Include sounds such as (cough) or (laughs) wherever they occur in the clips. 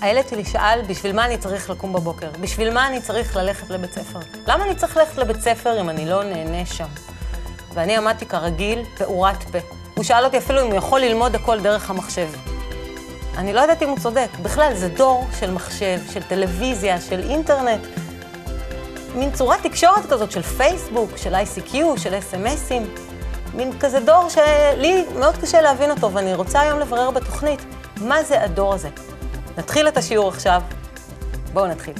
הילד שלי שאל, בשביל מה אני צריך לקום בבוקר? בשביל מה אני צריך ללכת לבית ספר? למה אני צריך ללכת לבית ספר אם אני לא נהנה שם? ואני עמדתי כרגיל, פעורת פה. הוא שאל אותי אפילו אם הוא יכול ללמוד הכל דרך המחשב. אני לא יודעת אם הוא צודק. בכלל, זה דור של מחשב, של טלוויזיה, של אינטרנט. מין צורת תקשורת כזאת של פייסבוק, של ICQ, של אס.אם.אסים. מין כזה דור שלי מאוד קשה להבין אותו, ואני רוצה היום לברר בתוכנית מה זה הדור הזה. נתחיל את השיעור עכשיו. בואו נתחיל.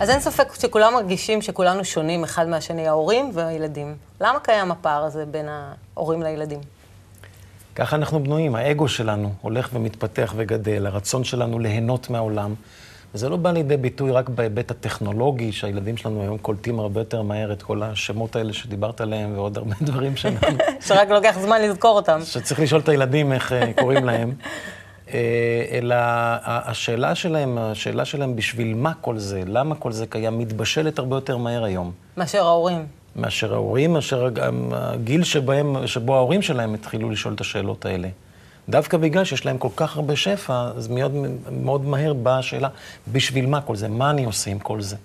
אז אין ספק שכולם מרגישים שכולנו שונים אחד מהשני, ההורים והילדים. למה קיים הפער הזה בין ההורים לילדים? ככה אנחנו בנויים, האגו שלנו הולך ומתפתח וגדל, הרצון שלנו ליהנות מהעולם. וזה לא בא לידי ביטוי רק בהיבט הטכנולוגי, שהילדים שלנו היום קולטים הרבה יותר מהר את כל השמות האלה שדיברת עליהם, ועוד הרבה (laughs) דברים שאנחנו... שרק לוקח זמן לזכור אותם. שצריך לשאול את הילדים איך אה, קוראים להם. (laughs) אה, אלא השאלה שלהם, השאלה שלהם בשביל מה כל זה, למה כל זה קיים, מתבשלת הרבה יותר מהר היום. מאשר ההורים. מאשר ההורים, מאשר הגיל שבהם, שבו ההורים שלהם התחילו לשאול את השאלות האלה. דווקא בגלל שיש להם כל כך הרבה שפע, אז מאוד, מאוד מהר באה השאלה, בשביל מה כל זה? מה אני עושה עם כל זה?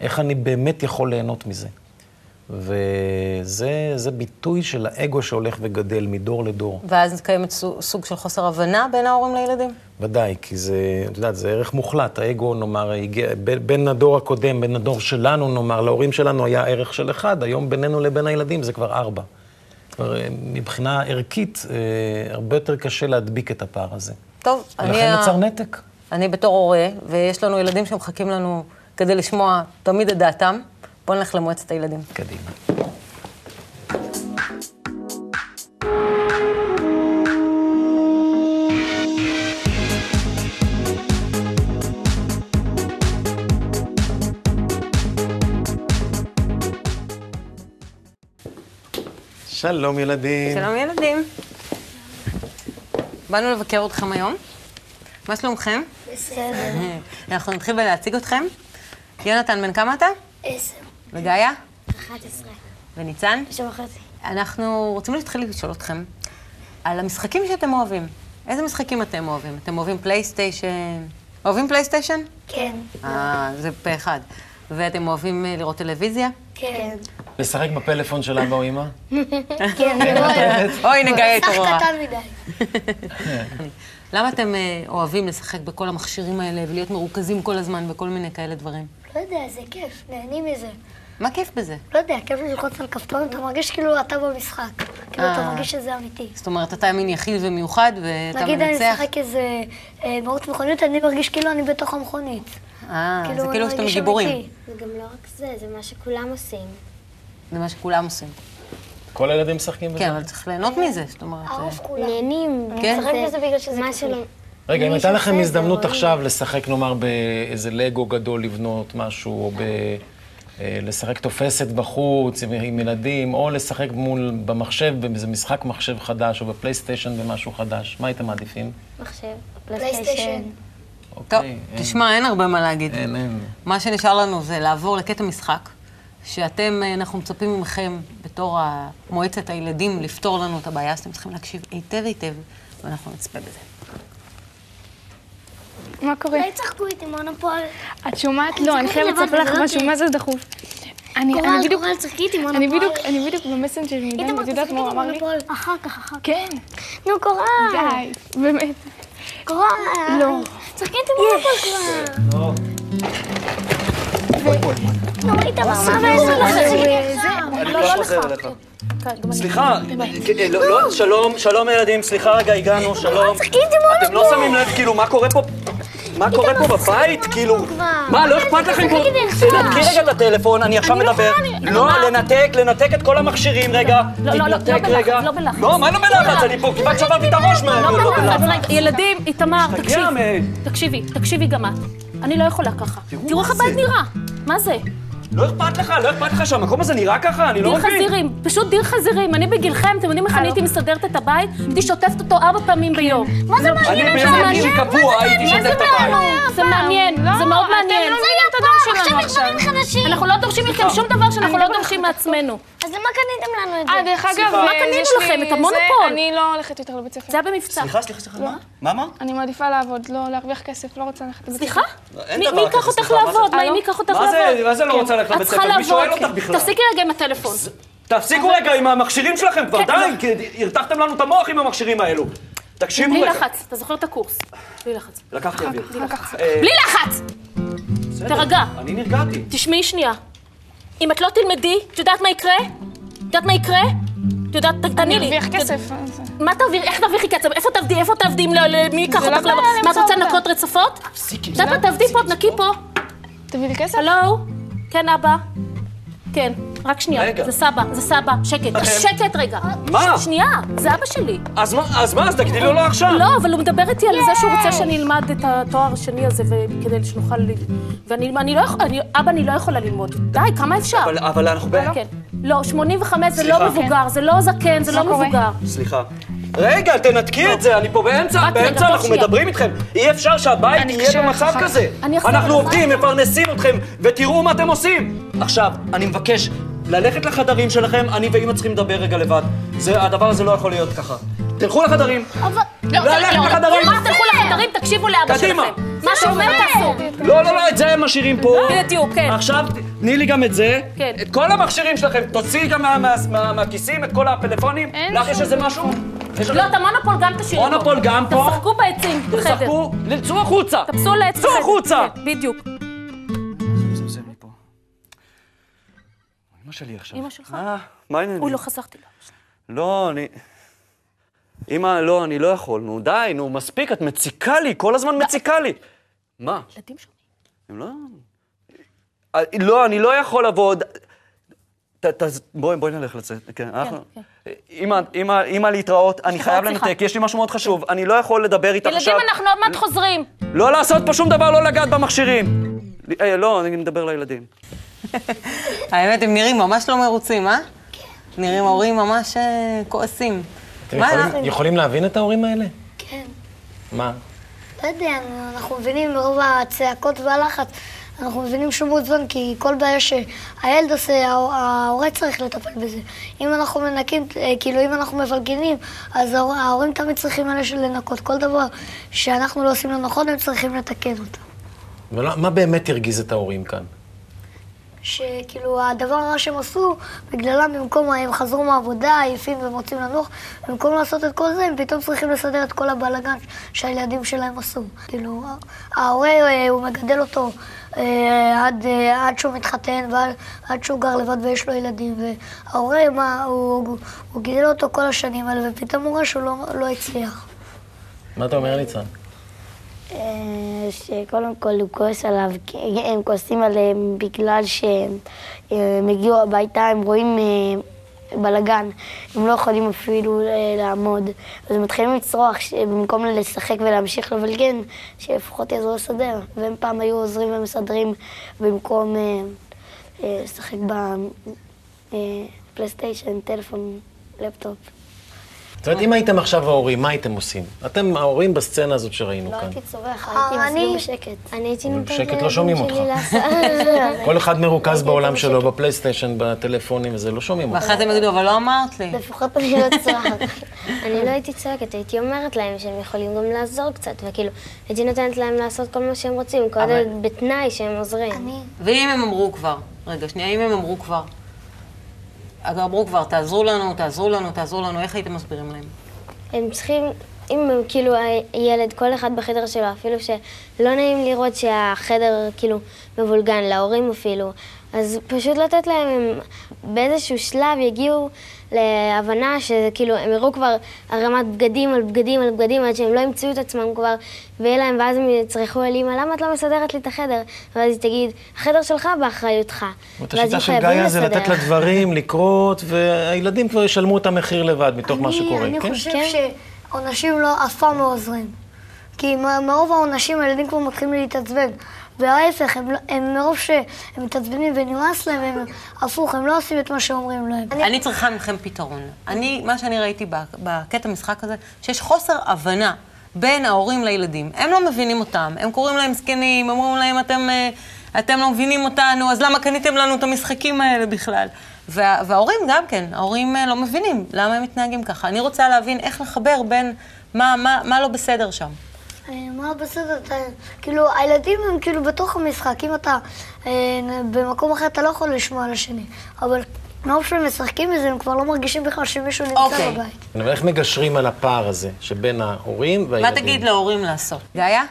איך אני באמת יכול ליהנות מזה? וזה ביטוי של האגו שהולך וגדל מדור לדור. ואז קיימת סוג של חוסר הבנה בין ההורים לילדים? ודאי, כי זה, את יודעת, זה ערך מוחלט. האגו, נאמר, הגיע, בין הדור הקודם, בין הדור שלנו, נאמר, להורים שלנו היה ערך של אחד, היום בינינו לבין הילדים זה כבר ארבע. כבר אה, מבחינה ערכית, אה, הרבה יותר קשה להדביק את הפער הזה. טוב, אני... ולכן נוצר נתק. אני בתור הורה, ויש לנו ילדים שמחכים לנו כדי לשמוע תמיד את דעתם. בואו נלך למועצת הילדים. קדימה. שלום ילדים. שלום ילדים. באנו לבקר אתכם היום. מה שלומכם? בסדר. אנחנו נתחיל בלהציג אתכם. יונתן, בן כמה אתה? עשר. וגאיה? 11. וניצן? תשע וחצי. אנחנו רוצים להתחיל לשאול אתכם על המשחקים שאתם אוהבים. איזה משחקים אתם אוהבים? אתם אוהבים פלייסטיישן? אוהבים פלייסטיישן? כן. אה, זה פה אחד. ואתם אוהבים אה, לראות טלוויזיה? כן. לשחק בפלאפון של אבא או אמא? (laughs) כן, אני לא. אוי, נגלה את שח אורורה. קטן מדי. (laughs) למה אתם אה, אוהבים לשחק בכל המכשירים האלה ולהיות מרוכזים כל הזמן בכל מיני כאלה דברים? לא יודע, זה כיף, נהנים מזה. מה כיף בזה? לא יודע, כיף ללחוץ על כפתורים, אתה מרגיש כאילו אתה במשחק. כאילו אתה אה. מרגיש שזה אמיתי. זאת אומרת, אתה מין יחיד ומיוחד ואתה נגיד אני מנצח? משחק איזה אה, מרוץ מכונית, אני מרגיש כאילו אני בתוך המכונית. אה, זה אני כאילו שאתם גיבורים. זה גם לא רק זה, זה מה שכולם עושים. זה מה שכולם עושים. כל הילדים משחקים בזה? כן, אבל צריך ליהנות מזה, זאת אומרת... אה, הרוב כולם. נהנים. כן? משחק בזה בגלל שזה מה כיף. רגע, אם הייתה לכם הזדמנות רואים. עכשיו לשחק, נאמר, באיזה לגו גדול לבנות משהו, או ב... אה, לשחק תופסת בחוץ עם, עם ילדים, או לשחק מול, במחשב, באיזה משחק מחשב חדש, או בפלייסטיישן במשהו חדש, מה הייתם מעדיפים? מחשב, פלייסטיישן. פלייסטיישן. טוב, אוקיי, אין- תשמע, אין הרבה מה להגיד. אין, אין. מה שנשאר לנו זה לעבור לקטע משחק, שאתם, אה, אנחנו מצפים מכם, בתור מועצת הילדים, לפתור לנו את הבעיה, אז אתם צריכים להקשיב היטב היטב, ואנחנו נצפה בזה. מה קורה? אולי תשחקו איתי מונופול. את שומעת? אני לא, אני חייבת לספר לך זה לא משהו. מה זה דחוף? אני אני בדיוק, קורל, תשחקי איתי מונופול. אני בדיוק, אני בדיוק במסנג'ר איתמר, את יודעת מה הוא אמר לי? אחר כך, אחר כך. כן, נו, קורל. די, באמת. קורל. לא. תשחקי איתי מונופול כבר. נו, איתמר, מה מעבר אני כבר חוזר אליך. סליחה, לא, לא, שלום, שלום ילדים, סליחה רגע, הגענו, שלום. אתם לא שמים לב, כאילו, מה קורה פה? מה קורה פה בבית? כאילו, מה, לא אכפת לכם פה? תנתקי רגע את הטלפון, אני עכשיו מדבר. לא, לנתק, לנתק את כל המכשירים רגע. לא, לא, לא, לא בלחץ. לא בלחץ. לא, מה לא בלחץ? אני פה כמעט שברתי את הראש מה... לא בלחץ, ילדים, איתמר, תקשיב. תקשיבי, תקשיבי גם את. אני לא יכולה ככה. תראו איך הבית? נראה. מה זה? לא אכפת לך, לא אכפת לך שהמקום הזה נראה ככה? אני לא דיר מבין. חזירים, פשוט דיר חזירים. אני בגילכם, אתם יודעים איך אני הייתי מסדרת את הבית? הייתי שוטפת אותו ארבע פעמים ביום. מה זה אני מעניין? ביום רגיל קבוע הייתי שוטף את הבית. זה מעניין, זה מאוד מעניין. לא הדור שלנו עכשיו יש דברים חדשים. אנחנו לא דורשים מכם שום דבר שאנחנו לא דורשים מעצמנו. אז למה קניתם לנו את זה? אה, דרך אגב. אה, מה קנינו לכם? את זה, המונופול. אני לא הולכת יותר לבית ספר. זה היה במבצע. סליחה, סליחה, סליחה, מה? מה אמרת? אני מעדיפה לעבוד, לא להרוויח כסף, לא רוצה ללכת לבית ספר. סליחה? אין מי ייקח כזה, אותך סליחה, מה זה? לעבוד? מה? מי ייקח אותך מה לעבוד? זה- מה זה לא כן. רוצה ללכת את לבית ספר? מי שואל לעבוד, אותך כן. בכלל? תפסיקי רגע עם הטלפון. תפסיקו רגע עם המכשירים שלכם כבר, כן, די, כי הרתחתם לנו את המוח עם המכשירים האלו. תקשיבו בלי רגע. לחץ, אתה זוכר את הקורס? בלי לחץ. לקחתי אוויר. אה, בלי לחץ! בסדר, תירגע. אני נרגעתי. תשמעי שנייה. אם את לא תלמדי, את יודעת מה יקרה? את יודעת מה יקרה? את יודעת, תעני לי. את יודעת- כסף. מה תרוויחי? איך תרוויחי כסף? איפה תעבדי? איפה תעבדי? לא- לא- מי ייקח לא אותך? לעבוד? מה, את רוצה. לנקות רצפות? תפסיקי. את יודעת מה? תעבדי פה, תנקי פה. תביא לי כסף? הלו? כן, אבא? כן, רק שנייה. רגע. זה סבא, זה סבא. שקט. לכם? שקט רגע. מה? ש- שנייה, זה אבא שלי. אז מה, אז מה, אז תגידי לו לא עכשיו. לא, אבל הוא מדבר איתי על זה שהוא רוצה שאני אלמד את התואר השני הזה, וכדי שנוכל... ל- ואני אני לא יכולה, אני- אבא, אני לא יכולה ללמוד. די, כמה אפשר? אבל, אבל אנחנו ב... כן. לא, 85 זה. לא מבוגר, זה לא זקן, זה לא? מבוגר. סליחה. רגע, תנתקי את זה, אני פה באמצע, באמצע אנחנו. מדברים איתכם. אי אפשר שהבית יהיה במצב. כזה. אנחנו. עובדים, מפרנסים אתכם, ותראו מה אתם עושים. עכשיו, אני מבקש ללכת לחדרים שלכם, אני ואמא צריכים לדבר רגע לבד. הדבר הזה לא יכול להיות ככה. תלכו לחדרים. אבל... לא, ללכת לא, לחדרים. מה, תלכו לחדרים, תקשיבו לאבא. שלכם. מה שאומר תעשו. לא, לא, לא, את זה הם משאירים פה. בדיוק, כן. עכשיו, תני לי גם את זה. כן. את כל המכשירים שלכם, תוציאי גם מה- מה- מה- מהכיסים את כל הפלאפונים. אין לך יש שום איזה משהו? לא, את המונופול גם תשאירו פה. מונופול גם פה. תשחקו בעצים בחדר. תשחקו, צאו החוצה. תפסו לעץ צאו. החוצה. כן, בדיוק. אמא שלי עכשיו. אמא שלך? מה? מה העניינים? אוי, לא חסכתי לו. לא, אני... אמא, לא, אני לא יכול. נו, די, נו, מספיק, את מציקה לי, כל הזמן מציקה לי. מה? ילדים שומעים. הם לא... אה, לא, אני לא יכול לעבוד. ת- ת- בואי, בואי נלך לצאת. כן, אנחנו... אמא, אמא, אמא להתראות, אני חייב. לנתק, יש לי משהו מאוד חשוב. אני לא יכול לדבר איתך עכשיו. ילדים, אנחנו עוד מעט חוזרים. לא לעשות פה שום דבר, לא לגעת במכשירים. אה, לא, אני מדבר לילדים. האמת, הם נראים ממש לא מרוצים, אה? נראים הורים ממש אה, כועסים. אתם יכולים- יכולים להבין את ההורים האלה? כן. מה? לא יודע, אנחנו מבינים מרוב הצעקות והלחץ, אנחנו מבינים שהוא מעוצבן, כי כל בעיה שהילד עושה, ההור- ההורה צריך לטפל בזה. אם אנחנו מנקים, אה, כאילו אם אנחנו מפלגנים, אז ההור- ההורים תמיד צריכים אלה של לנקות. כל דבר שאנחנו לא עושים לו נכון, הם צריכים לתקן אותו. ולא- מה באמת הרגיז את ההורים כאן? שכאילו הדבר הרע שהם עשו, בגללם במקום, הם חזרו מהעבודה, עייפים ומוצאים לנוח, במקום לעשות את כל זה, הם פתאום צריכים לסדר את כל הבלאגן שהילדים שלהם עשו. כאילו, ההורה, אה, הוא מגדל אותו אה, עד, אה, עד שהוא מתחתן ועד עד שהוא גר לבד ויש לו ילדים, וההורה, מה, הוא, הוא, הוא גידל אותו כל השנים האלה, ופתאום הוא רואה שהוא לא, לא הצליח. מה אתה אומר, ניצן? אה, שקודם כל הוא כועס עליו, הם כועסים עליהם בגלל שהם הם הגיעו הביתה, הם רואים אה, בלאגן, הם לא יכולים אפילו אה, לעמוד. אז הם מתחילים לצרוח במקום לשחק ולהמשיך לבלגן, שלפחות יעזרו לסדר. והם פעם היו עוזרים ומסדרים במקום אה, אה, לשחק בפלייסטיישן, טלפון, לפטופ. זאת אומרת, אם הייתם עכשיו ההורים, מה הייתם עושים? אתם ההורים בסצנה הזאת שראינו לא כאן. הייתי צורח, הייתי מסביר אני- בשקט. אני הייתי נותנת בשקט לא שומעים אותך. (laughs) כל אחד מרוכז בעולם שלו, בפלייסטיישן, בטלפונים, וזה לא שומעים אותך. ואחרי זה הם יגידו, אבל לא אמרת לי. לפחות אני לא צורחת. אני לא הייתי צועקת, הייתי אומרת להם שהם יכולים גם לעזור קצת, וכאילו, הייתי נותנת להם לעשות כל מה שהם רוצים, כל בתנאי שהם עוזרים. אני, ואם הם אמרו כבר, רגע, שנייה, אם הם אמרו כבר, אמרו כבר, תעזרו לנו, תעזרו לנו, תעזרו לנו, איך הייתם מסבירים להם? הם צריכים, אם כאילו הילד, כל אחד בחדר שלו, אפילו שלא נעים לראות שהחדר כאילו מבולגן, להורים אפילו, אז פשוט לתת להם, הם באיזשהו שלב יגיעו להבנה שכאילו הם יראו כבר הרמת בגדים על בגדים על בגדים עד שהם לא ימצאו את עצמם כבר ויהיה להם, ואז הם יצרכו על אימא, למה את לא מסדרת לי את החדר? ואז היא תגיד, החדר שלך באחריותך. זאת ואז השיטה של גאיה זה. לתת לדברים (laughs) לקרות, והילדים כבר ישלמו את המחיר לבד מתוך מה אני- שקורה. אני כן? חושב כן. שעונשים לא, אף פעם לא עוזרים. כי מרוב העונשים הילדים כבר מתחילים להתעצבן. וההפך, הם, לא- הם מרוב שהם מתעצבנים ונמאס להם, הם הפוך, הם לא עושים את מה שאומרים להם. אני, אני צריכה מכם פתרון. אני, מה שאני ראיתי בקטע משחק הזה, שיש חוסר הבנה בין ההורים לילדים. הם לא מבינים אותם, הם קוראים להם זקנים, אומרים להם, אתם, אה, אתם לא מבינים אותנו, אז למה קניתם לנו את המשחקים האלה בכלל? וה, וההורים גם כן, ההורים אה, לא מבינים למה הם מתנהגים ככה. אני רוצה להבין איך לחבר בין מה, מה, מה לא בסדר שם. אה, מה בסדר, אתה, כאילו, הילדים הם כאילו בתוך המשחק, אם אתה אה, במקום אחר אתה לא יכול לשמוע על השני, אבל מרוב שהם משחקים בזה, הם כבר לא מרגישים בכלל שמישהו נמצא אוקיי. בבית. אבל איך מגשרים על הפער הזה שבין ההורים מה והילדים? תגיד להורים לעשות? גאיה?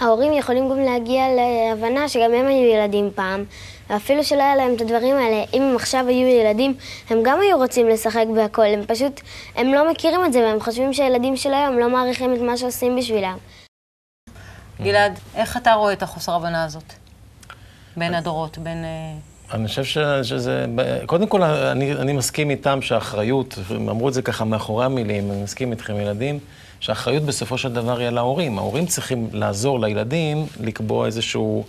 ההורים יכולים גם להגיע להבנה שגם הם היו ילדים פעם, ואפילו שלא היה להם את הדברים האלה, אם הם עכשיו היו ילדים, הם גם היו רוצים לשחק בהכל, הם פשוט, הם לא מכירים את זה, והם חושבים שהילדים של היום לא מעריכים את מה שעושים בשבילם. גלעד, איך אתה רואה את החוסר הבנה הזאת? בין הדורות, בין... אה, אני חושב ש, שזה... קודם כל, אני, אני מסכים איתם שהאחריות, הם אמרו את זה ככה מאחורי המילים, אני מסכים איתכם, ילדים, שהאחריות בסופו של דבר היא על ההורים. ההורים צריכים לעזור לילדים לקבוע איזשהו אה,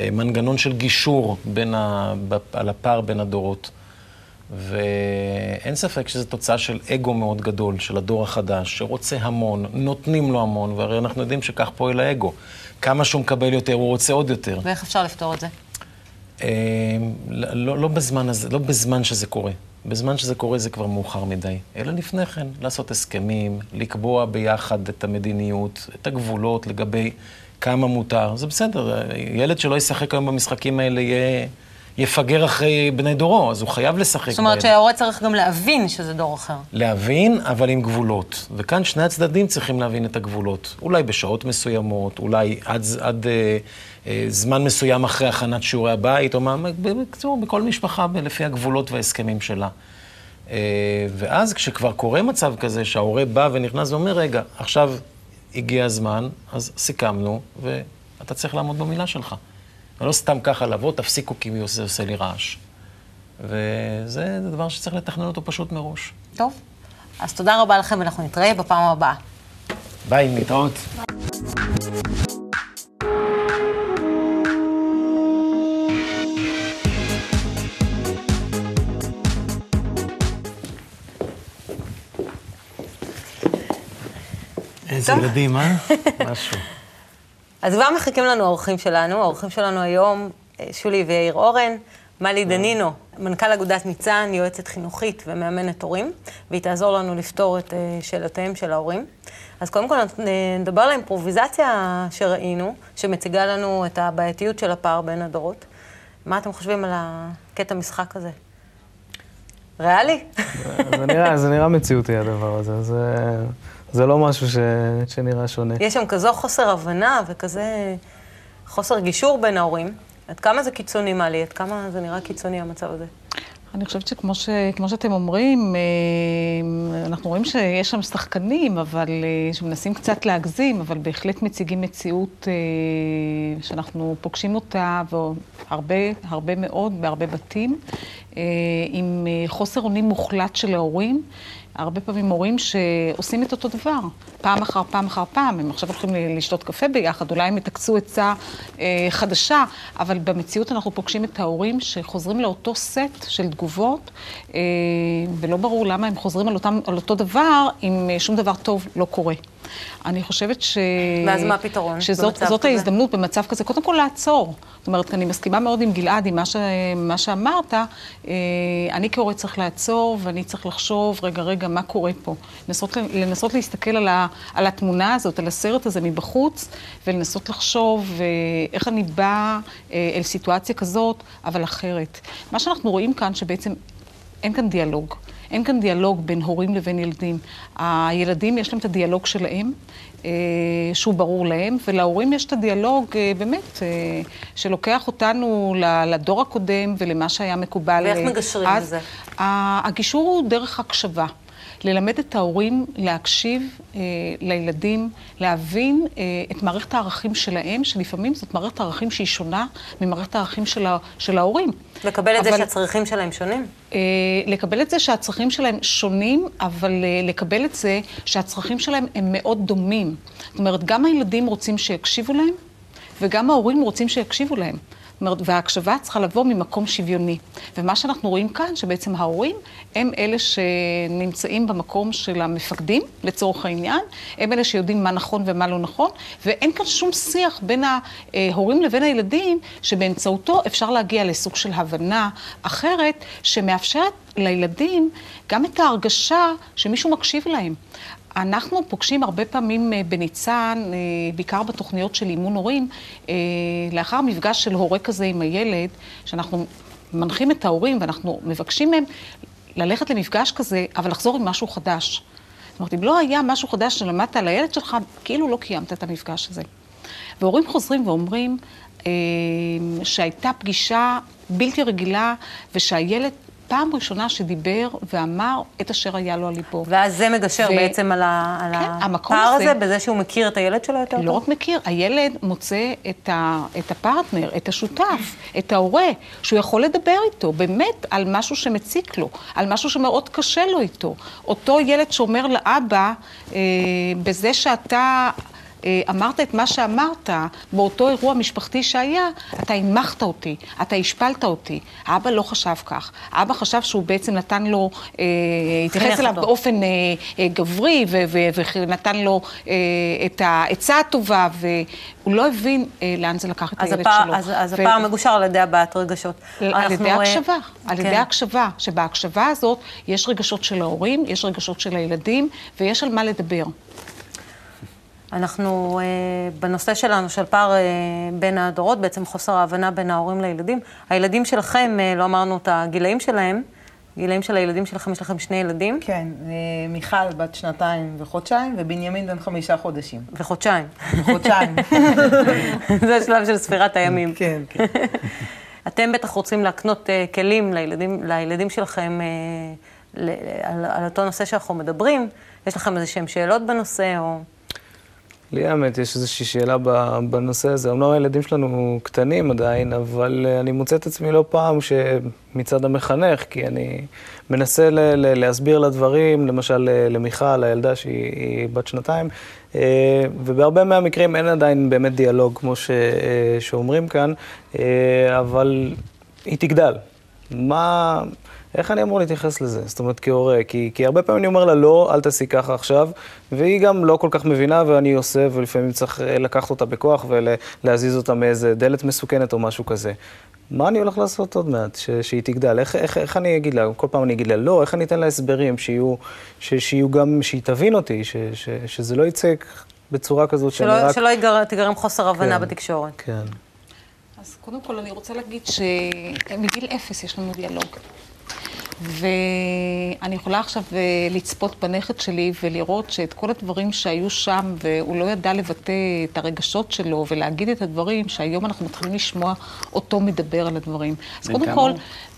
מנגנון של גישור בין ה, על הפער בין הדורות. ואין ספק שזו תוצאה של אגו מאוד גדול, של הדור החדש, שרוצה המון, נותנים לו המון, והרי אנחנו יודעים שכך פועל האגו. כמה שהוא מקבל יותר, הוא רוצה עוד יותר. ואיך אפשר לפתור את זה? אה, לא, לא, בזמן הזה, לא בזמן שזה קורה. בזמן שזה קורה זה כבר מאוחר מדי. אלא לפני כן, לעשות הסכמים, לקבוע ביחד את המדיניות, את הגבולות לגבי כמה מותר. זה בסדר, ילד שלא ישחק היום במשחקים האלה יהיה, יפגר אחרי בני דורו, אז הוא חייב לשחק זאת אומרת. שההורה צריך גם להבין שזה דור אחר. להבין, אבל עם גבולות. וכאן שני הצדדים צריכים להבין את הגבולות. אולי בשעות מסוימות, אולי עד, עד אה, אה, זמן מסוים אחרי הכנת שיעורי הבית, או מה, בקיצור, בכל משפחה לפי הגבולות וההסכמים שלה. אה, ואז כשכבר קורה מצב כזה שההורה בא ונכנס ואומר, רגע, עכשיו הגיע הזמן, אז סיכמנו, ואתה צריך לעמוד במילה שלך. ולא סתם ככה לבוא, תפסיקו כי זה עושה לי רעש. וזה דבר שצריך לתכנן אותו פשוט מראש. טוב, אז תודה רבה לכם, ואנחנו נתראה בפעם הבאה. ביי, להתראות. איזה. ילדים, אה? (laughs) משהו. אז כבר מחכים לנו האורחים שלנו. האורחים שלנו היום, אה, שולי ויאיר אורן, מלי דנינו, מנכ"ל אגודת ניצן, יועצת חינוכית ומאמנת הורים, והיא תעזור לנו לפתור את אה, שאלותיהם של ההורים. אז קודם כל אה, נדבר על האימפרוביזציה שראינו, שמציגה לנו את הבעייתיות של הפער בין הדורות. מה אתם חושבים על הקטע משחק הזה? ריאלי? זה נראה, זה נראה מציאותי הדבר הזה, זה, זה לא משהו ש, שנראה שונה. יש שם כזו חוסר הבנה וכזה חוסר גישור בין ההורים. עד כמה זה קיצוני, מלי? עד כמה זה נראה קיצוני המצב הזה? אני חושבת שכמו ש, כמו שאתם אומרים, אה, אנחנו רואים שיש שם שחקנים, אבל אה, שמנסים קצת להגזים, אבל בהחלט מציגים מציאות אה, שאנחנו פוגשים אותה, והרבה, הרבה מאוד, בהרבה בתים, עם חוסר אונים מוחלט של ההורים. הרבה פעמים הורים שעושים את אותו דבר, פעם אחר פעם אחר פעם. הם עכשיו הולכים לשתות קפה ביחד, אולי הם יתעקצו עצה אה, חדשה, אבל במציאות אנחנו פוגשים את ההורים שחוזרים לאותו סט של תגובות, אה, ולא ברור למה הם חוזרים על, אותם, על אותו דבר, אם אה, שום דבר טוב לא קורה. אני חושבת ש... ואז מה הפתרון שזאת במצב כזה? ההזדמנות במצב כזה, קודם כל לעצור. זאת אומרת, אני מסכימה מאוד עם גלעד, עם מה, ש... מה שאמרת. אה, אני כהורה צריך לעצור, ואני צריך לחשוב, רגע, רגע, מה קורה פה? לנסות, לנסות להסתכל על, ה... על התמונה הזאת, על הסרט הזה מבחוץ, ולנסות לחשוב אה, איך אני באה אה, אל סיטואציה כזאת, אבל אחרת. מה שאנחנו רואים כאן, שבעצם אין כאן דיאלוג. אין כאן דיאלוג בין הורים לבין ילדים. הילדים, יש להם את הדיאלוג שלהם, אה, שהוא ברור להם, ולהורים יש את הדיאלוג, אה, באמת, אה, שלוקח אותנו לדור הקודם ולמה שהיה מקובל. ואיך אה, מגשרים אז. בזה? ה- הגישור הוא דרך הקשבה. ללמד את ההורים להקשיב אה, לילדים, להבין אה, את מערכת הערכים שלהם, שלפעמים זאת מערכת הערכים שהיא שונה ממערכת הערכים של, ה- של ההורים. לקבל את זה אבל- שהצרכים שלהם שונים? אה, לקבל את זה שהצרכים שלהם שונים, אבל אה, לקבל את זה שהצרכים שלהם הם מאוד דומים. זאת אומרת, גם הילדים רוצים שיקשיבו להם, וגם ההורים רוצים שיקשיבו להם. אומרת, וההקשבה צריכה לבוא ממקום שוויוני. ומה שאנחנו רואים כאן, שבעצם ההורים הם אלה שנמצאים במקום של המפקדים, לצורך העניין, הם אלה שיודעים מה נכון ומה לא נכון, ואין כאן שום שיח בין ההורים לבין הילדים, שבאמצעותו אפשר להגיע לסוג של הבנה אחרת, שמאפשרת לילדים גם את ההרגשה שמישהו מקשיב להם. אנחנו פוגשים הרבה פעמים אה, בניצן, אה, בעיקר בתוכניות של אימון הורים, אה, לאחר מפגש של הורה כזה עם הילד, שאנחנו מנחים את ההורים ואנחנו מבקשים מהם ללכת למפגש כזה, אבל לחזור עם משהו חדש. זאת אומרת, אם לא היה משהו חדש שלמדת על הילד שלך, כאילו לא קיימת את המפגש הזה. והורים חוזרים ואומרים שהייתה פגישה בלתי רגילה ושהילד פעם ראשונה שדיבר ואמר את אשר היה לו על ליבו. ואז זה מגשר ו... בעצם על, ה... על כן, הפער הזה, בזה שהוא מכיר את הילד שלו יותר לא טוב? לא רק מכיר, הילד מוצא את, ה... את הפרטנר, את השותף, את ההורה, שהוא יכול לדבר איתו, באמת, על משהו שמציק לו, על משהו שמאוד קשה לו איתו. אותו ילד שאומר לאבא, אה, בזה שאתה... אה, אמרת את מה שאמרת באותו אירוע משפחתי שהיה, אתה הנמכת אותי, אתה השפלת אותי. האבא לא חשב כך. האבא חשב שהוא בעצם נתן לו, אה, התייחס אליו באופן אה, גברי ונתן לו את העצה הטובה, והוא לא הבין לאן זה לקח את הילד הפער, שלו. אז, אז הפער מגושר על ידי הבעת רגשות. על ידי הקשבה, על ידי כן. הקשבה, שבהקשבה הזאת יש רגשות של ההורים, יש רגשות של הילדים, ויש על מה לדבר. אנחנו, אה, בנושא שלנו, של פער אה, בין הדורות, בעצם חוסר ההבנה בין ההורים לילדים. הילדים שלכם, אה, לא אמרנו את הגילאים שלהם, גילאים של הילדים שלכם, יש לכם שני ילדים? כן, מיכל בת שנתיים וחודשיים, ובנימין בן חמישה חודשים. וחודשיים. חודשיים. (laughs) זה השלב של ספירת הימים. כן, כן. (laughs) אתם בטח רוצים להקנות כלים לילדים, לילדים שלכם על, על אותו נושא שאנחנו מדברים. יש לכם איזה שהם שאלות בנושא, או... לי האמת, יש איזושהי שאלה בנושא הזה. אמנם הילדים שלנו קטנים עדיין, אבל אה, אני מוצא את עצמי לא פעם שמצד המחנך, כי אני מנסה ל- ל- להסביר לה דברים, למשל אה, למיכל, הילדה שהיא בת שנתיים, אה, ובהרבה מהמקרים אין עדיין באמת דיאלוג, כמו ש- שאומרים כאן, אבל היא תגדל. מה... איך אני אמור להתייחס לזה? זאת אומרת, כהורה, כי, כי הרבה פעמים אני אומר לה, לא, אל תעשי ככה עכשיו, והיא גם לא כל כך מבינה, ואני עושה, ולפעמים צריך אה, לקחת אותה בכוח ולהזיז אותה מאיזה דלת מסוכנת או משהו כזה. מה אני הולך לעשות עוד מעט, ש, שהיא תגדל? איך, איך, איך אני אגיד לה? כל פעם אני אגיד לה, לא, איך אני אתן לה הסברים, שיהיו, ש, שיהיו גם, שהיא תבין אותי, ש, ש, שזה לא יצא בצורה כזאת שלא, שאני רק... שלא יגר, תגרם חוסר הבנה כן, בתקשורת. כן. אז קודם כל אני רוצה להגיד שמגיל אפס יש לנו דיאלוג. ואני יכולה עכשיו אה, לצפות בנכד שלי ולראות שאת כל הדברים שהיו שם, והוא לא ידע לבטא את הרגשות שלו ולהגיד את הדברים, שהיום אנחנו מתחילים לשמוע אותו מדבר על הדברים. אז קודם כל,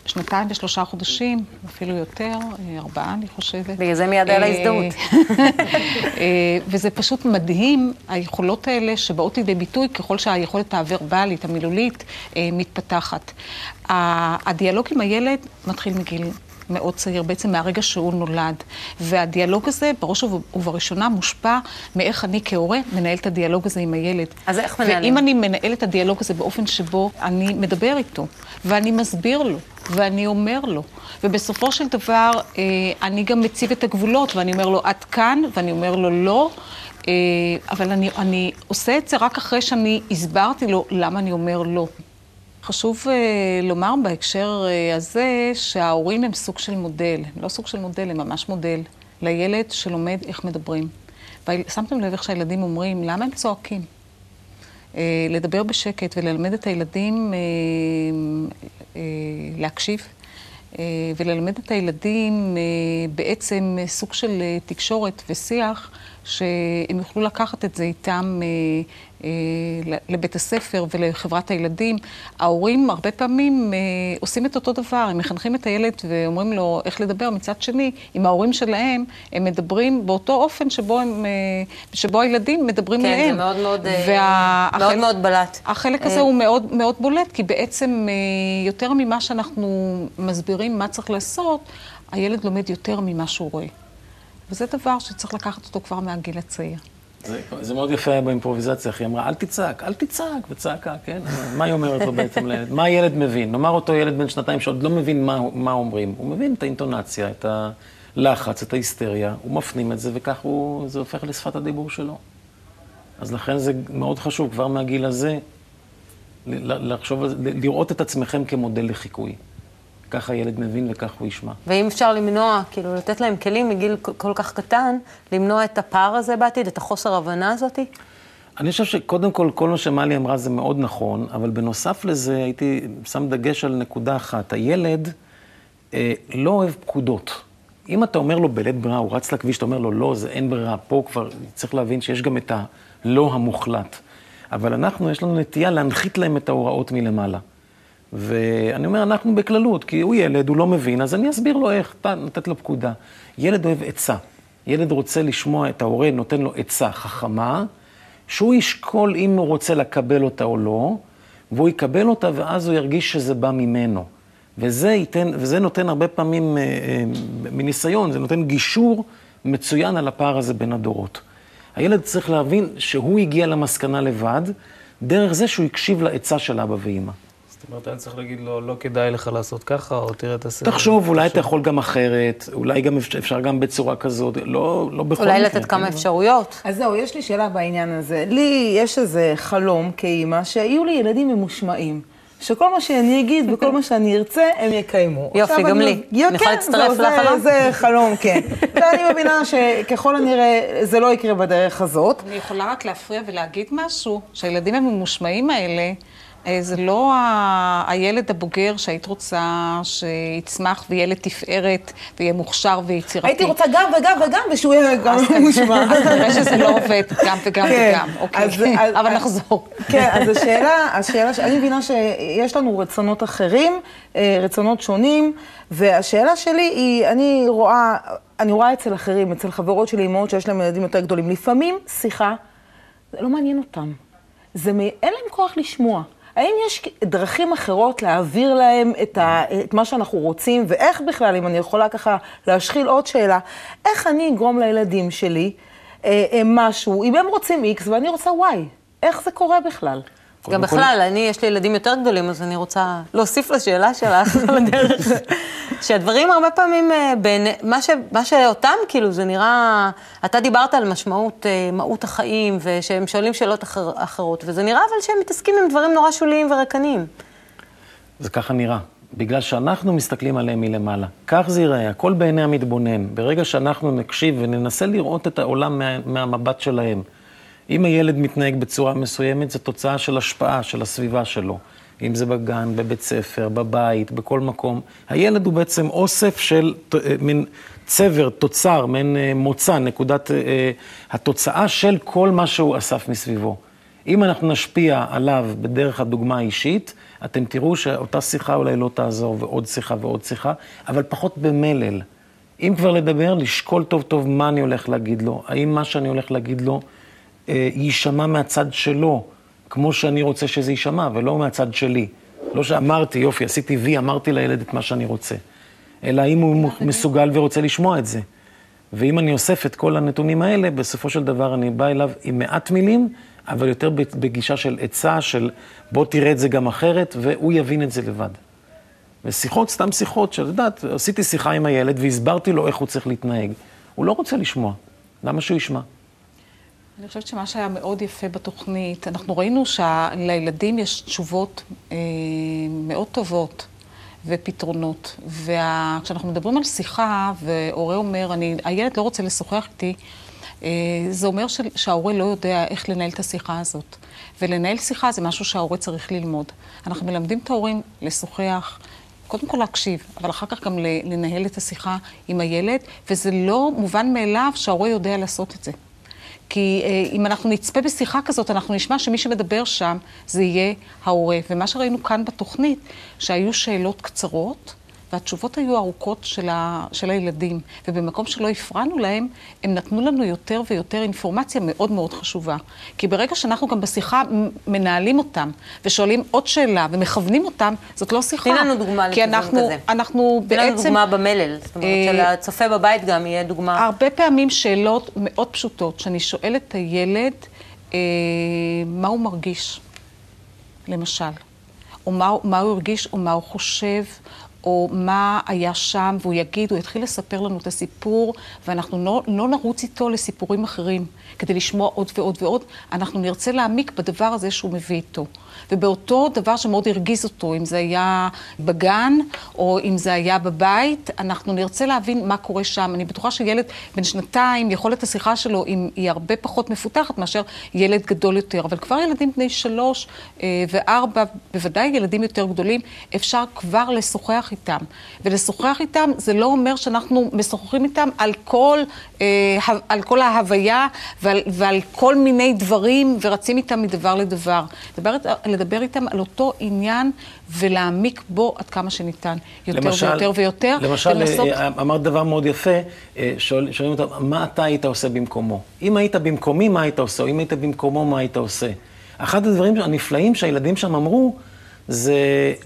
שנתיים ושלושה חודשים, אפילו יותר, אה, ארבעה, אני חושבת. בגלל זה מיד היה לה הזדהות. (laughs) אה, וזה פשוט מדהים, היכולות האלה שבאות לידי ביטוי ככל שהיכולת הוורבלית, המילולית, מתפתחת. הדיאלוג עם הילד מתחיל מגיל מאוד צעיר, בעצם מהרגע שהוא נולד. והדיאלוג הזה, בראש ובראשונה, מושפע מאיך אני כהורה מנהל את הדיאלוג הזה עם הילד. אז איך מנהלים? ואם אני מנהל את הדיאלוג הזה באופן שבו אני מדבר איתו, ואני מסביר לו, ואני אומר לו, ובסופו של דבר אה, אני גם מציב את הגבולות, ואני אומר לו, עד כאן, ואני אומר לו, לא. אה, אבל אני, אני עושה את זה רק אחרי שאני הסברתי לו למה אני אומר לא. חשוב uh, לומר בהקשר uh, הזה שההורים הם סוג של מודל, הם לא סוג של מודל, הם ממש מודל לילד שלומד איך מדברים. ושמתם לב איך שהילדים אומרים, למה הם צועקים? Uh, לדבר בשקט וללמד את הילדים להקשיב. וללמד את הילדים בעצם סוג של תקשורת ושיח שהם יוכלו לקחת את זה איתם אה, אה, לבית הספר ולחברת הילדים. ההורים הרבה פעמים אה, עושים את אותו דבר, הם מחנכים את הילד ואומרים לו איך לדבר. מצד שני, עם ההורים שלהם, הם מדברים באותו אופן שבו, הם, שבו הילדים מדברים כן, להם. כן, זה מאוד מאוד, והחלק, מאוד, מאוד בלט. החלק הזה הוא מאוד מאוד בולט, כי בעצם יותר ממה שאנחנו מסבירים מה צריך לעשות, הילד לומד יותר ממה שהוא רואה. וזה דבר שצריך לקחת אותו כבר מהגיל הצעיר. זה, מאוד יפה באימפרוביזציה, איך היא אמרה, אל תצעק, אל תצעק, וצעקה, כן? (laughs) מה היא אומרת לו בעצם לילד? (laughs) מה הילד מבין? נאמר אותו ילד בן שנתיים שעוד לא מבין מה, אומרים. הוא מבין את האינטונציה, את הלחץ, את ההיסטריה, הוא מפנים את זה, וכך זה הופך לשפת הדיבור שלו. אז לכן זה מאוד חשוב, כבר מהגיל הזה, לחשוב על זה, לראות את עצמכם כמודל לחיקוי. ככה הילד מבין וכך הוא ישמע. ואם אפשר למנוע, כאילו, לתת להם כלים מגיל כל- כך קטן, למנוע את הפער הזה בעתיד, את החוסר הבנה הזאתי? אני חושב שקודם כל, כל מה שמלי אמרה זה מאוד נכון, אבל בנוסף לזה הייתי שם דגש על נקודה אחת. הילד אה, לא אוהב פקודות. אם אתה אומר לו בלית ברירה, הוא רץ לכביש, אתה אומר לו, לא, זה אין ברירה, פה כבר צריך להבין שיש גם את הלא המוחלט. אבל אנחנו, יש לנו נטייה להנחית להם את ההוראות מלמעלה. ואני אומר, אנחנו בכללות, כי הוא ילד, הוא לא מבין, אז אני אסביר לו איך, נותנת לו פקודה. ילד אוהב עצה. ילד רוצה לשמוע את ההורה, נותן לו עצה חכמה, שהוא ישקול אם הוא רוצה לקבל אותה או לא, והוא יקבל אותה, ואז הוא ירגיש שזה בא ממנו. וזה, ייתן, וזה נותן הרבה פעמים, אה, אה, מניסיון, זה נותן גישור מצוין על הפער הזה בין הדורות. הילד צריך להבין שהוא הגיע למסקנה לבד, דרך זה שהוא הקשיב לעצה של אבא ואימא. זאת אומרת, אני צריך להגיד לו, לא כדאי לך לעשות ככה, או תראה את הסרט. תחשוב, אולי אתה יכול גם אחרת, אולי גם אפשר, גם בצורה כזאת, לא, לא בכל אולי מקרה. לתת כמה כן? אפשרויות. אז זהו, יש לי שאלה בעניין הזה. לי יש איזה חלום כאימא, שיהיו לי ילדים ממושמעים. שכל מה שאני אגיד וכל מה שאני ארצה, הם יקיימו. יופי, גם אני- לי. יו, אני יכולה כן, להצטרף לחלום? זה חלום, כן. ואני מבינה שככל הנראה זה לא יקרה בדרך הזאת. אני יכולה רק להפריע ולהגיד משהו, שהילדים הממושמעים האלה, זה לא ה- הילד הבוגר שהיית רוצה שיצמח ויהיה לתפארת ויהיה מוכשר ויצירתי. הייתי רוצה גם וגם וגם, ושהוא יהיה גם ממושמע. אז כנראה שזה לא עובד גם וגם כן. וגם, אוקיי. אבל נחזור. כן, אז השאלה, השאלה, אני מבינה שיש לנו רצונות אחרים, אה, רצונות שונים, והשאלה שלי היא, אני רואה, אני רואה אצל אחרים, אצל חברות שלי, אמהות שיש להם ילדים יותר גדולים, לפעמים שיחה, זה לא מעניין אותם. זה, מ- אין להם כוח לשמוע. האם יש דרכים אחרות להעביר להם את, ה, את מה שאנחנו רוצים, ואיך בכלל, אם אני יכולה ככה להשחיל עוד שאלה, איך אני אגרום לילדים שלי אה, אה, משהו, אם הם רוצים X ואני רוצה Y, איך זה קורה בכלל? גם בכלל, אני, יש לי ילדים יותר גדולים, אז אני רוצה להוסיף לשאלה שלך (laughs) על הדרך, שהדברים הרבה פעמים, אה, בין, מה, ש, מה שאותם, כאילו, זה נראה, אתה דיברת על משמעות, אה, מהות החיים, ושהם שואלים שאלות אחר, אחרות, וזה נראה אבל שהם מתעסקים עם דברים נורא שוליים וריקניים. זה ככה נראה. בגלל שאנחנו מסתכלים עליהם מלמעלה. כך זה ייראה, הכל בעיני המתבונן. ברגע שאנחנו נקשיב וננסה לראות את העולם מה, מהמבט שלהם. אם הילד מתנהג בצורה מסוימת, זו תוצאה של השפעה של הסביבה שלו. אם זה בגן, בבית ספר, בבית, בכל מקום. הילד הוא בעצם אוסף של אה, מין צבר, תוצר, מעין אה, מוצא, נקודת אה, אה, התוצאה של כל מה שהוא אסף מסביבו. אם אנחנו נשפיע עליו בדרך הדוגמה האישית, אתם תראו שאותה שיחה אולי לא תעזור, ועוד שיחה ועוד שיחה, אבל פחות במלל. אם כבר לדבר, לשקול טוב טוב מה אני הולך להגיד לו. האם מה שאני הולך להגיד לו יישמע מהצד שלו, כמו שאני רוצה שזה יישמע, ולא מהצד שלי. לא שאמרתי, יופי, עשיתי וי, אמרתי לילד את מה שאני רוצה. אלא האם הוא מסוגל ורוצה לשמוע את זה. ואם אני אוסף את כל הנתונים האלה, בסופו של דבר אני בא אליו עם מעט מילים, אבל יותר בגישה של עצה, של בוא תראה את זה גם אחרת, והוא יבין את זה לבד. ושיחות, סתם שיחות, שאת יודעת, עשיתי שיחה עם הילד והסברתי לו איך הוא צריך להתנהג. הוא לא רוצה לשמוע, למה שהוא ישמע? אני חושבת שמה שהיה מאוד יפה בתוכנית, אנחנו ראינו שלילדים יש תשובות אה, מאוד טובות ופתרונות. וכשאנחנו מדברים על שיחה, והורה אומר, אני, הילד לא רוצה לשוחח איתי, אה, זה אומר ש, שההורה לא יודע איך לנהל את השיחה הזאת. ולנהל שיחה זה משהו שההורה צריך ללמוד. אנחנו מלמדים את ההורים לשוחח. קודם כל להקשיב, אבל אחר כך גם לנהל את השיחה עם הילד, וזה לא מובן מאליו שההורה יודע לעשות את זה. כי אה, אם אנחנו נצפה בשיחה כזאת, אנחנו נשמע שמי שמדבר שם זה יהיה ההורה. ומה שראינו כאן בתוכנית, שהיו שאלות קצרות, והתשובות היו ארוכות של, ה, של הילדים. ובמקום שלא הפרענו להם, הם נתנו לנו יותר ויותר אינפורמציה מאוד מאוד חשובה. כי ברגע שאנחנו גם בשיחה מנהלים אותם, ושואלים עוד שאלה, ומכוונים אותם, זאת לא שיחה. תני לנו דוגמה כי לכיוון אנחנו, כזה. אנחנו תן לנו בעצם... דוגמה במלל, זאת אומרת אה, שלצופה בבית גם יהיה דוגמה. הרבה פעמים שאלות מאוד פשוטות, שאני שואלת את הילד אה, מה הוא מרגיש, למשל, או מה, מה הוא הרגיש, או מה הוא חושב, או מה היה שם, והוא יגיד, הוא יתחיל לספר לנו את הסיפור, ואנחנו לא, לא נרוץ איתו לסיפורים אחרים, כדי לשמוע עוד ועוד ועוד, אנחנו נרצה להעמיק בדבר הזה שהוא מביא איתו. ובאותו דבר שמאוד הרגיז אותו, אם זה היה בגן, או אם זה היה בבית, אנחנו נרצה להבין מה קורה שם. אני בטוחה שילד בן שנתיים, יכולת השיחה שלו היא, היא הרבה פחות מפותחת מאשר ילד גדול יותר. אבל כבר ילדים בני שלוש אה, וארבע, בוודאי ילדים יותר גדולים, אפשר כבר לשוחח איתם. ולשוחח איתם זה לא אומר שאנחנו משוחחים איתם על כל, אה, על כל ההוויה ועל, ועל כל מיני דברים, ורצים איתם מדבר לדבר. לדבר, לדבר איתם על אותו עניין ולהעמיק בו עד כמה שניתן. יותר ויותר ויותר. למשל, ולנסות- אה, אמרת דבר מאוד יפה, אה, שואל- שואלים אותם, מה אתה היית עושה במקומו? אם היית במקומי, מה היית עושה? או אם היית במקומו, מה היית עושה? אחד הדברים הנפלאים שהילדים שם אמרו, זה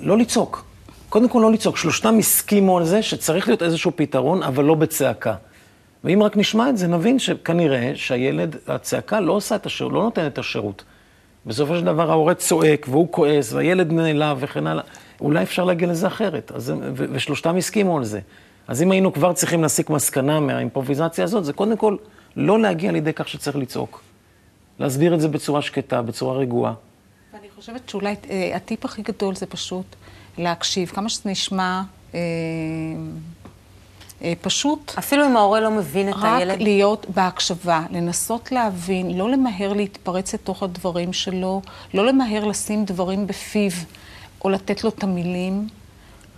לא לצעוק. קודם כל לא לצעוק. שלושתם הסכימו על זה שצריך להיות איזשהו פתרון, אבל לא בצעקה. ואם רק נשמע את זה, נבין שכנראה שהילד, הצעקה לא עושה את השירות, לא נותנת את השירות. בסופו של דבר ההורה צועק, והוא כועס, והילד נעלב וכן הלאה. אולי אפשר להגיע לזה אחרת. אז, ו- ושלושתם הסכימו על זה. אז אם היינו כבר צריכים להסיק מסקנה מהאימפרוביזציה הזאת, זה קודם כל לא להגיע לידי כך שצריך לצעוק. להסביר את זה בצורה שקטה, בצורה רגועה. ואני חושבת שאולי אה, הטיפ הכי גדול זה פשוט להקשיב. כמה שזה נשמע אה, פשוט. אפילו אם ההורה לא מבין את רק הילד. להיות בהקשבה, לנסות להבין, לא למהר להתפרץ לתוך הדברים שלו, לא למהר לשים דברים בפיו, או לתת לו את המילים,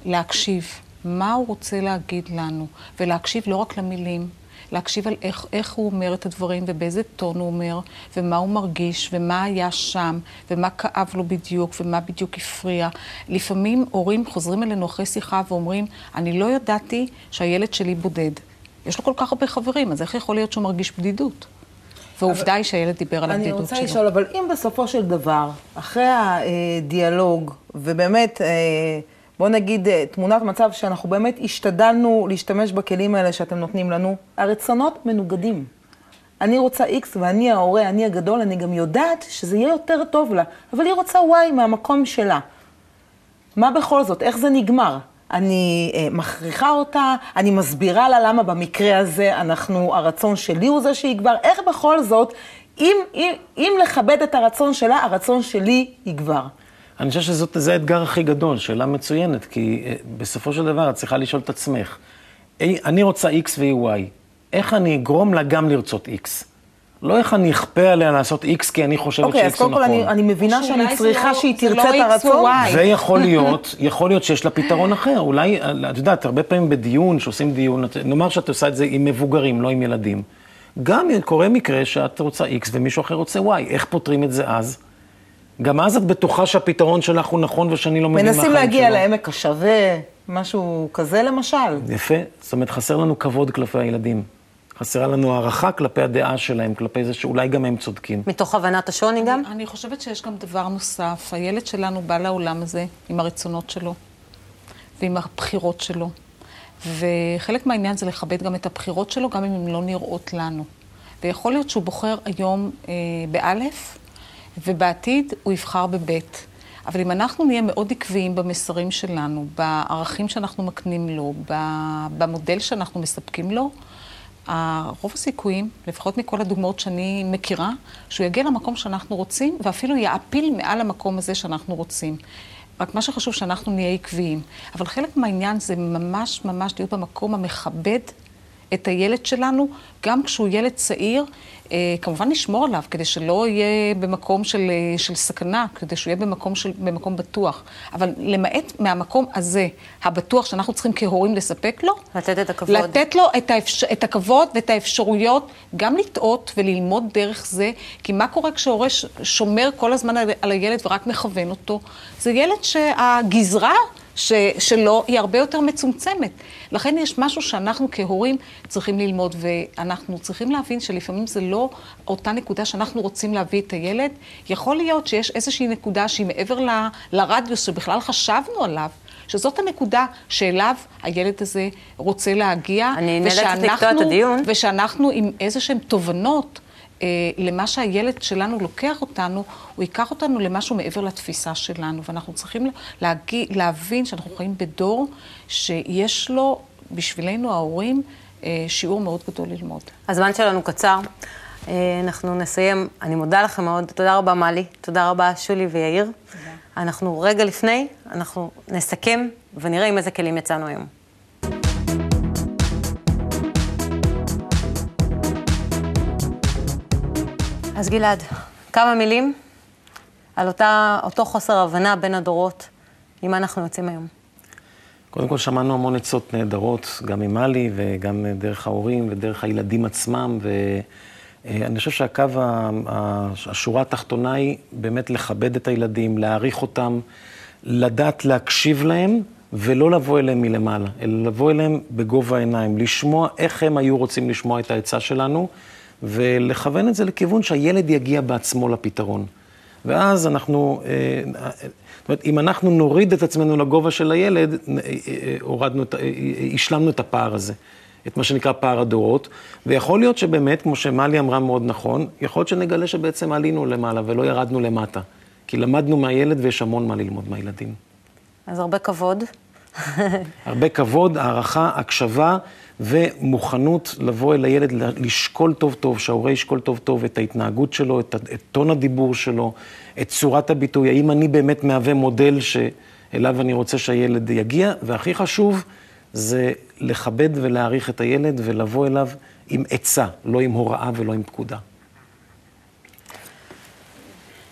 להקשיב. מה הוא רוצה להגיד לנו, ולהקשיב לא רק למילים, להקשיב על איך, איך הוא אומר את הדברים ובאיזה טון הוא אומר, ומה הוא מרגיש, ומה היה שם, ומה כאב לו בדיוק, ומה בדיוק הפריע. לפעמים הורים חוזרים אלינו אחרי שיחה ואומרים, אני לא ידעתי שהילד שלי בודד. יש לו כל כך הרבה חברים, אז איך יכול להיות שהוא מרגיש בדידות? ועובדה היא שהילד דיבר על אני הבדידות רוצה שלו. לשאול, אבל אם בסופו של דבר, אחרי הדיאלוג, ובאמת, אה, בוא נגיד, אה, תמונת מצב שאנחנו באמת השתדלנו להשתמש בכלים האלה שאתם נותנים לנו, הרצונות מנוגדים. אני רוצה X ואני ההורה, אני הגדול, אני גם יודעת שזה יהיה יותר טוב לה, אבל היא רוצה Y מהמקום שלה. מה בכל זאת? איך זה נגמר? אני אה, מכריחה אותה, אני מסבירה לה למה במקרה הזה אנחנו, הרצון שלי הוא זה שיגבר. איך בכל זאת, אם, אם, אם לכבד את הרצון שלה, הרצון שלי יגבר. אני חושב שזה האתגר הכי גדול, שאלה מצוינת, כי אה, בסופו של דבר את צריכה לשאול את עצמך, "אי, אני רוצה X והיא Y, איך אני אגרום לה גם לרצות X? לא איך אני אכפה עליה לעשות X כי אני חושבת אוקיי, אז ש-X הוא קודם כל נכון. אני, אני מבינה שאני שאולי זה צריכה לא- שהיא זה לא תרצה את X הרצון. ו-Y. ויכול (laughs) להיות, יכול להיות שיש לה פתרון אחר. אולי, את יודעת, הרבה פעמים בדיון, שעושים דיון, את- נאמר שאת עושה את זה עם מבוגרים, לא עם ילדים. גם קורה מקרה שאת רוצה X ומישהו אחר רוצה Y, איך פותרים את זה אז? גם אז את בטוחה שהפתרון שלך הוא נכון ושאני לא מבין מהחיים מנסים שלו. להגיע לעמק השווה, משהו כזה למשל. יפה. זאת אומרת, חסר לנו כבוד כלפי הילדים. חסרה לנו הערכה כלפי הדעה שלהם, כלפי זה שאולי גם הם צודקים. מתוך הבנת השוני גם? אני חושבת שיש גם דבר נוסף. הילד שלנו בא לעולם הזה עם הרצונות שלו ועם הבחירות שלו. וחלק מהעניין זה לכבד גם את הבחירות שלו, גם אם הן לא נראות לנו. ויכול להיות שהוא בוחר היום אה, באלף, ובעתיד הוא יבחר בבית. אבל אם אנחנו נהיה מאוד עקביים במסרים שלנו, בערכים שאנחנו מקנים לו, במודל שאנחנו מספקים לו, רוב הסיכויים, לפחות מכל הדוגמאות שאני מכירה, שהוא יגיע למקום שאנחנו רוצים, ואפילו יעפיל מעל המקום הזה שאנחנו רוצים. רק מה שחשוב שאנחנו נהיה עקביים. אבל חלק מהעניין זה ממש ממש להיות במקום המכבד את הילד שלנו, גם כשהוא ילד צעיר, אה, כמובן לשמור עליו, כדי שלא יהיה במקום של, אה, של סכנה, כדי שהוא יהיה במקום, של, במקום בטוח. אבל למעט מהמקום הזה, הבטוח שאנחנו צריכים כהורים לספק לו, לתת את הכבוד. לתת לו את, האפשר, את הכבוד ואת האפשרויות גם לטעות וללמוד דרך זה, כי מה קורה כשהורה שומר כל הזמן על, על הילד ורק מכוון אותו? זה ילד שהגזרה ש, שלו היא הרבה יותר מצומצמת. לכן יש משהו שאנחנו כהורים צריכים ללמוד, ואנחנו צריכים להבין שלפעמים זה לא אותה נקודה שאנחנו רוצים להביא את הילד. יכול להיות שיש איזושהי נקודה שהיא מעבר ל, לרדיוס שבכלל חשבנו עליו. שזאת הנקודה שאליו הילד הזה רוצה להגיע. אני נאלצת לקטוע את הדיון. ושאנחנו עם איזה שהן תובנות למה שהילד שלנו לוקח אותנו, הוא ייקח אותנו למשהו מעבר לתפיסה שלנו. ואנחנו צריכים להגיע, להבין שאנחנו חיים בדור שיש לו, בשבילנו ההורים, אה, שיעור מאוד גדול ללמוד. הזמן שלנו קצר. אה, אנחנו נסיים. אני מודה לכם מאוד. תודה רבה, מלי. תודה רבה, שולי ויאיר. תודה. אנחנו רגע לפני, אנחנו נסכם ונראה עם איזה כלים יצאנו היום. אז גלעד, כמה מילים על אותה, אותו חוסר הבנה בין הדורות, עם מה אנחנו יוצאים היום. קודם כל שמענו המון עצות נהדרות, גם ממלי וגם דרך ההורים ודרך הילדים עצמם, ואני חושב שהקו, השורה התחתונה היא באמת לכבד את הילדים, להעריך אותם, לדעת להקשיב להם ולא לבוא אליהם מלמעלה, אלא לבוא אליהם בגובה העיניים, לשמוע איך הם היו רוצים לשמוע את העצה שלנו. ולכוון את זה לכיוון שהילד יגיע בעצמו לפתרון. ואז אנחנו, אה, זאת אומרת, אם אנחנו נוריד את עצמנו לגובה של הילד, אה, אה, הורדנו, השלמנו את הפער הזה, את מה שנקרא פער הדורות, ויכול להיות שבאמת, כמו שמלי אמרה מאוד נכון, יכול להיות שנגלה שבעצם עלינו למעלה ולא ירדנו למטה, כי למדנו מהילד ויש המון מה ללמוד מהילדים. אז הרבה כבוד. (laughs) הרבה כבוד, הערכה, הקשבה. ומוכנות לבוא אל הילד, לשקול טוב טוב, שההורה ישקול טוב טוב את ההתנהגות שלו, את, את טון הדיבור שלו, את צורת הביטוי, האם אני באמת מהווה מודל שאליו אני רוצה שהילד יגיע, והכי חשוב זה לכבד ולהעריך את הילד ולבוא אליו עם עצה, לא עם הוראה ולא עם פקודה.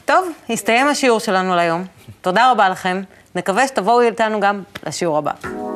טוב, הסתיים השיעור שלנו להיום. תודה רבה לכם. נקווה שתבואו איתנו גם לשיעור הבא.